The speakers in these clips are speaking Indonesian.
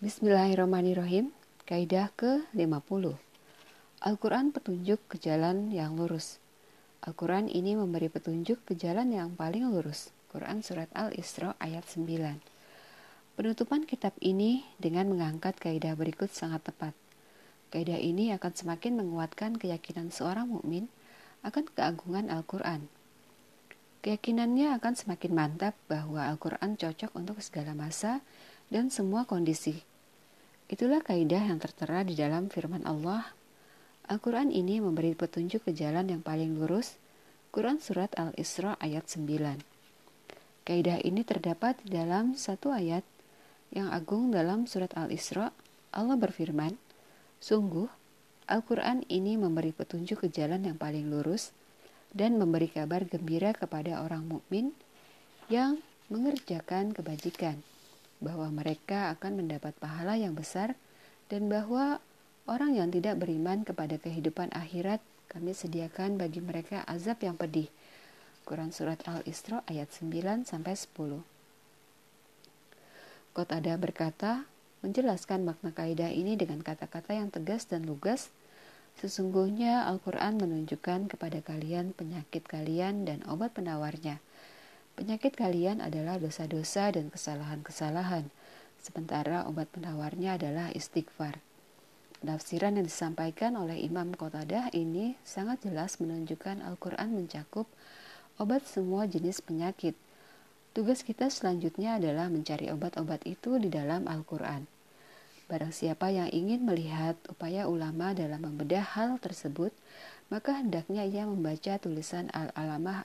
Bismillahirrahmanirrahim. Kaidah ke-50. Al-Quran petunjuk ke jalan yang lurus. Al-Quran ini memberi petunjuk ke jalan yang paling lurus. Quran Surat Al-Isra ayat 9. Penutupan kitab ini dengan mengangkat kaidah berikut sangat tepat. Kaidah ini akan semakin menguatkan keyakinan seorang mukmin akan keagungan Al-Quran. Keyakinannya akan semakin mantap bahwa Al-Quran cocok untuk segala masa dan semua kondisi. Itulah kaidah yang tertera di dalam firman Allah. Al-Quran ini memberi petunjuk ke jalan yang paling lurus. Quran Surat Al-Isra ayat 9. Kaidah ini terdapat di dalam satu ayat yang agung dalam surat Al-Isra. Allah berfirman, Sungguh, Al-Quran ini memberi petunjuk ke jalan yang paling lurus dan memberi kabar gembira kepada orang mukmin yang mengerjakan kebajikan bahwa mereka akan mendapat pahala yang besar dan bahwa orang yang tidak beriman kepada kehidupan akhirat kami sediakan bagi mereka azab yang pedih. Quran Surat Al-Isra ayat 9 sampai 10. Kotada berkata, menjelaskan makna kaidah ini dengan kata-kata yang tegas dan lugas. Sesungguhnya Al-Quran menunjukkan kepada kalian penyakit kalian dan obat penawarnya – Penyakit kalian adalah dosa-dosa dan kesalahan-kesalahan, sementara obat penawarnya adalah istighfar. Penafsiran yang disampaikan oleh Imam Qatadah ini sangat jelas menunjukkan Al-Quran mencakup obat semua jenis penyakit. Tugas kita selanjutnya adalah mencari obat-obat itu di dalam Al-Quran. Barang siapa yang ingin melihat upaya ulama dalam membedah hal tersebut, maka hendaknya ia membaca tulisan Al-Alamah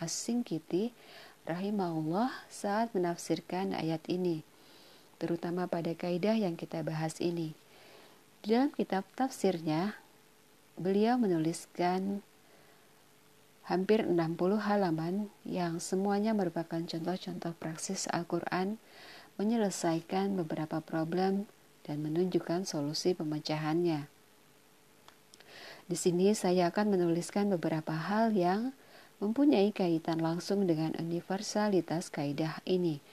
Al-Singkiti rahimahullah saat menafsirkan ayat ini, terutama pada kaidah yang kita bahas ini. Di dalam kitab tafsirnya, beliau menuliskan hampir 60 halaman yang semuanya merupakan contoh-contoh praksis Al-Quran menyelesaikan beberapa problem dan menunjukkan solusi pemecahannya. Di sini saya akan menuliskan beberapa hal yang mempunyai kaitan langsung dengan universalitas kaidah ini.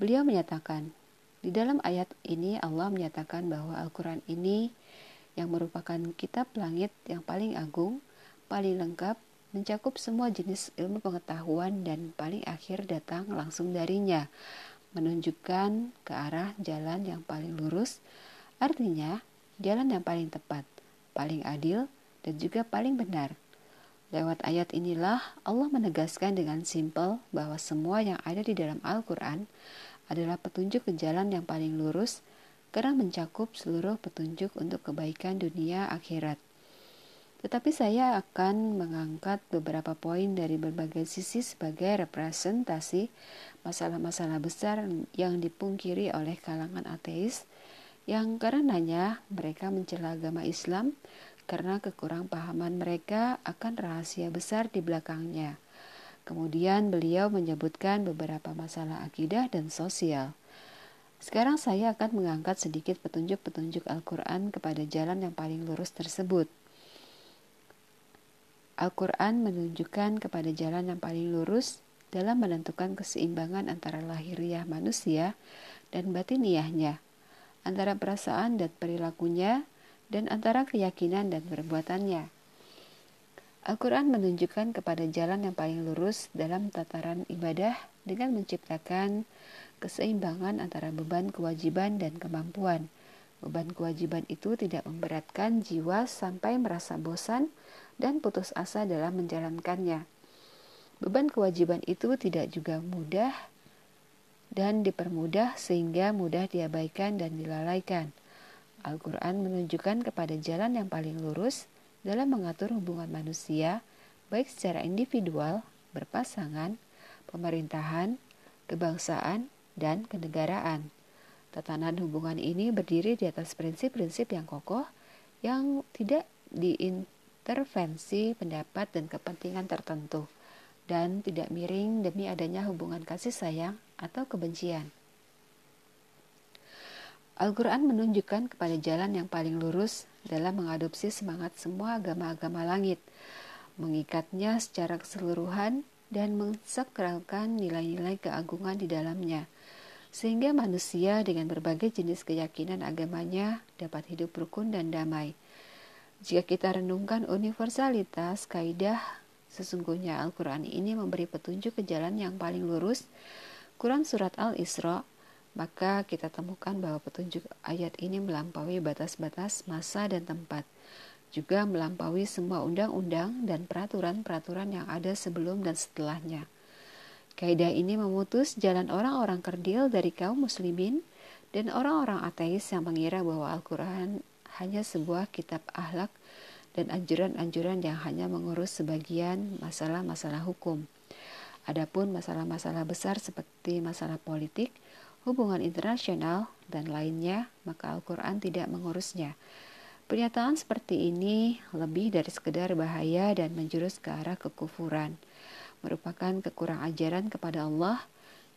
Beliau menyatakan, di dalam ayat ini Allah menyatakan bahwa Al-Quran ini yang merupakan kitab langit yang paling agung, paling lengkap, mencakup semua jenis ilmu pengetahuan dan paling akhir datang langsung darinya, menunjukkan ke arah jalan yang paling lurus, artinya jalan yang paling tepat paling adil, dan juga paling benar. Lewat ayat inilah Allah menegaskan dengan simpel bahwa semua yang ada di dalam Al-Quran adalah petunjuk ke jalan yang paling lurus karena mencakup seluruh petunjuk untuk kebaikan dunia akhirat. Tetapi saya akan mengangkat beberapa poin dari berbagai sisi sebagai representasi masalah-masalah besar yang dipungkiri oleh kalangan ateis yang karenanya mereka mencela agama Islam karena kekurang pahaman mereka akan rahasia besar di belakangnya. Kemudian beliau menyebutkan beberapa masalah akidah dan sosial. Sekarang saya akan mengangkat sedikit petunjuk-petunjuk Al-Quran kepada jalan yang paling lurus tersebut. Al-Quran menunjukkan kepada jalan yang paling lurus dalam menentukan keseimbangan antara lahiriah manusia dan batiniahnya antara perasaan dan perilakunya, dan antara keyakinan dan perbuatannya. Al-Quran menunjukkan kepada jalan yang paling lurus dalam tataran ibadah dengan menciptakan keseimbangan antara beban kewajiban dan kemampuan. Beban kewajiban itu tidak memberatkan jiwa sampai merasa bosan dan putus asa dalam menjalankannya. Beban kewajiban itu tidak juga mudah dan dipermudah sehingga mudah diabaikan dan dilalaikan. Al-Quran menunjukkan kepada jalan yang paling lurus dalam mengatur hubungan manusia, baik secara individual, berpasangan, pemerintahan, kebangsaan, dan kenegaraan. Tatanan hubungan ini berdiri di atas prinsip-prinsip yang kokoh yang tidak diintervensi pendapat dan kepentingan tertentu dan tidak miring demi adanya hubungan kasih sayang atau kebencian. Al-Quran menunjukkan kepada jalan yang paling lurus dalam mengadopsi semangat semua agama-agama langit, mengikatnya secara keseluruhan dan mensakralkan nilai-nilai keagungan di dalamnya. sehingga manusia dengan berbagai jenis keyakinan agamanya dapat hidup rukun dan damai. Jika kita renungkan universalitas kaidah, sesungguhnya Al-Quran ini memberi petunjuk ke jalan yang paling lurus. Quran Surat Al-Isra, maka kita temukan bahwa petunjuk ayat ini melampaui batas-batas masa dan tempat, juga melampaui semua undang-undang dan peraturan-peraturan yang ada sebelum dan setelahnya. Kaidah ini memutus jalan orang-orang kerdil dari kaum muslimin dan orang-orang ateis yang mengira bahwa Al-Quran hanya sebuah kitab ahlak dan anjuran-anjuran yang hanya mengurus sebagian masalah-masalah hukum. Adapun masalah-masalah besar seperti masalah politik, hubungan internasional, dan lainnya, maka Al-Quran tidak mengurusnya. Pernyataan seperti ini lebih dari sekedar bahaya dan menjurus ke arah kekufuran, merupakan kekurang ajaran kepada Allah,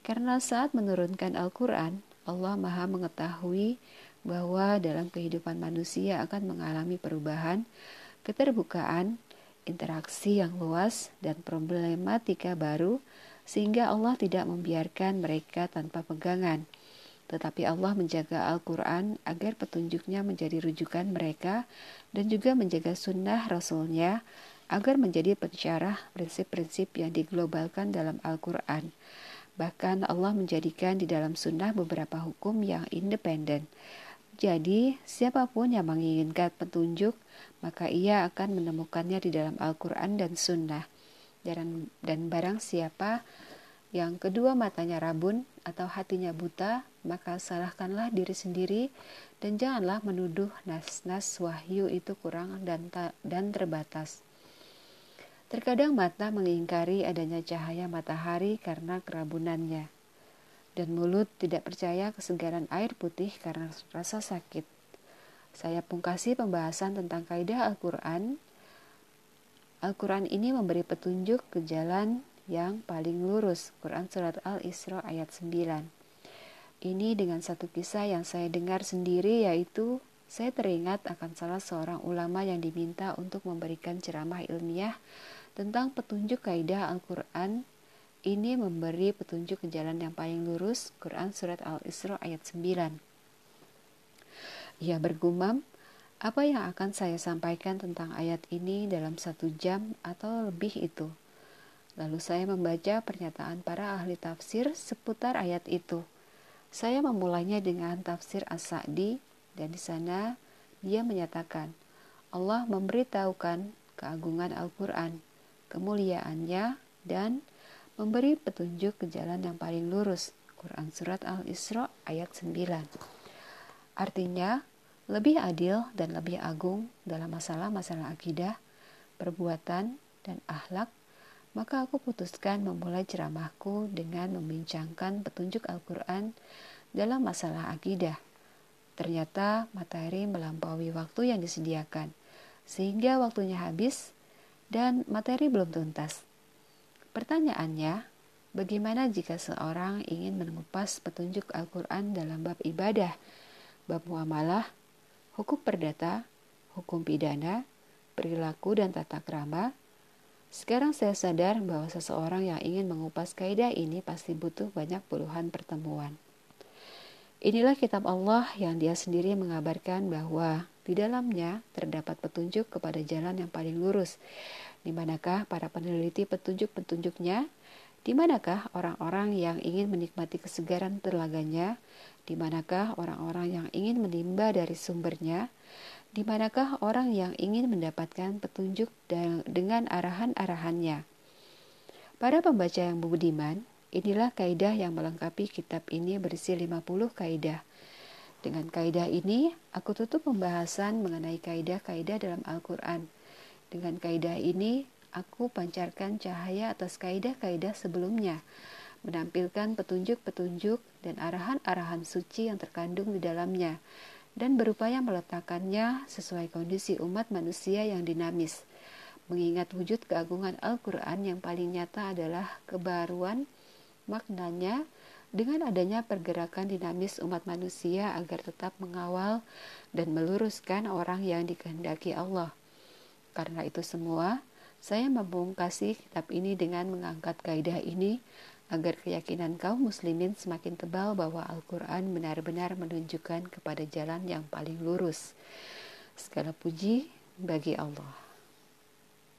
karena saat menurunkan Al-Quran, Allah Maha mengetahui bahwa dalam kehidupan manusia akan mengalami perubahan, keterbukaan, interaksi yang luas, dan problematika baru, sehingga Allah tidak membiarkan mereka tanpa pegangan. Tetapi Allah menjaga Al-Quran agar petunjuknya menjadi rujukan mereka dan juga menjaga sunnah Rasulnya agar menjadi pensyarah prinsip-prinsip yang diglobalkan dalam Al-Quran. Bahkan Allah menjadikan di dalam sunnah beberapa hukum yang independen. Jadi, siapa pun yang menginginkan petunjuk, maka ia akan menemukannya di dalam Al-Quran dan Sunnah. Dan, dan barang siapa yang kedua matanya rabun atau hatinya buta, maka salahkanlah diri sendiri dan janganlah menuduh nas-nas wahyu itu kurang dan, dan terbatas. Terkadang mata mengingkari adanya cahaya matahari karena kerabunannya dan mulut tidak percaya kesegaran air putih karena rasa sakit. Saya pungkasi pembahasan tentang kaidah Al-Quran. Al-Quran ini memberi petunjuk ke jalan yang paling lurus. Quran Surat Al-Isra ayat 9. Ini dengan satu kisah yang saya dengar sendiri yaitu saya teringat akan salah seorang ulama yang diminta untuk memberikan ceramah ilmiah tentang petunjuk kaidah Al-Quran ini memberi petunjuk ke jalan yang paling lurus, Quran Surat Al-Isra ayat 9. Ia bergumam, apa yang akan saya sampaikan tentang ayat ini dalam satu jam atau lebih itu? Lalu saya membaca pernyataan para ahli tafsir seputar ayat itu. Saya memulainya dengan tafsir As-Sa'di dan di sana dia menyatakan, Allah memberitahukan keagungan Al-Quran, kemuliaannya, dan memberi petunjuk ke jalan yang paling lurus. Quran Surat Al-Isra ayat 9. Artinya, lebih adil dan lebih agung dalam masalah-masalah akidah, perbuatan, dan akhlak, maka aku putuskan memulai ceramahku dengan membincangkan petunjuk Al-Quran dalam masalah akidah. Ternyata materi melampaui waktu yang disediakan, sehingga waktunya habis dan materi belum tuntas. Pertanyaannya, bagaimana jika seorang ingin mengupas petunjuk Al-Quran dalam bab ibadah, bab muamalah, hukum perdata, hukum pidana, perilaku dan tata krama? Sekarang saya sadar bahwa seseorang yang ingin mengupas kaidah ini pasti butuh banyak puluhan pertemuan. Inilah kitab Allah yang dia sendiri mengabarkan bahwa di dalamnya terdapat petunjuk kepada jalan yang paling lurus di manakah para peneliti petunjuk-petunjuknya? Di manakah orang-orang yang ingin menikmati kesegaran telaganya? Di manakah orang-orang yang ingin menimba dari sumbernya? Di manakah orang yang ingin mendapatkan petunjuk dengan arahan-arahannya? Para pembaca yang budiman, inilah kaidah yang melengkapi kitab ini berisi 50 kaidah. Dengan kaidah ini, aku tutup pembahasan mengenai kaidah-kaidah dalam Al-Quran. Dengan kaidah ini, aku pancarkan cahaya atas kaidah-kaidah sebelumnya, menampilkan petunjuk-petunjuk dan arahan-arahan suci yang terkandung di dalamnya, dan berupaya meletakkannya sesuai kondisi umat manusia yang dinamis. Mengingat wujud keagungan Al-Quran yang paling nyata adalah kebaruan maknanya dengan adanya pergerakan dinamis umat manusia agar tetap mengawal dan meluruskan orang yang dikehendaki Allah. Karena itu semua, saya membungkasi kitab ini dengan mengangkat kaidah ini agar keyakinan kaum muslimin semakin tebal bahwa Al-Quran benar-benar menunjukkan kepada jalan yang paling lurus. Segala puji bagi Allah.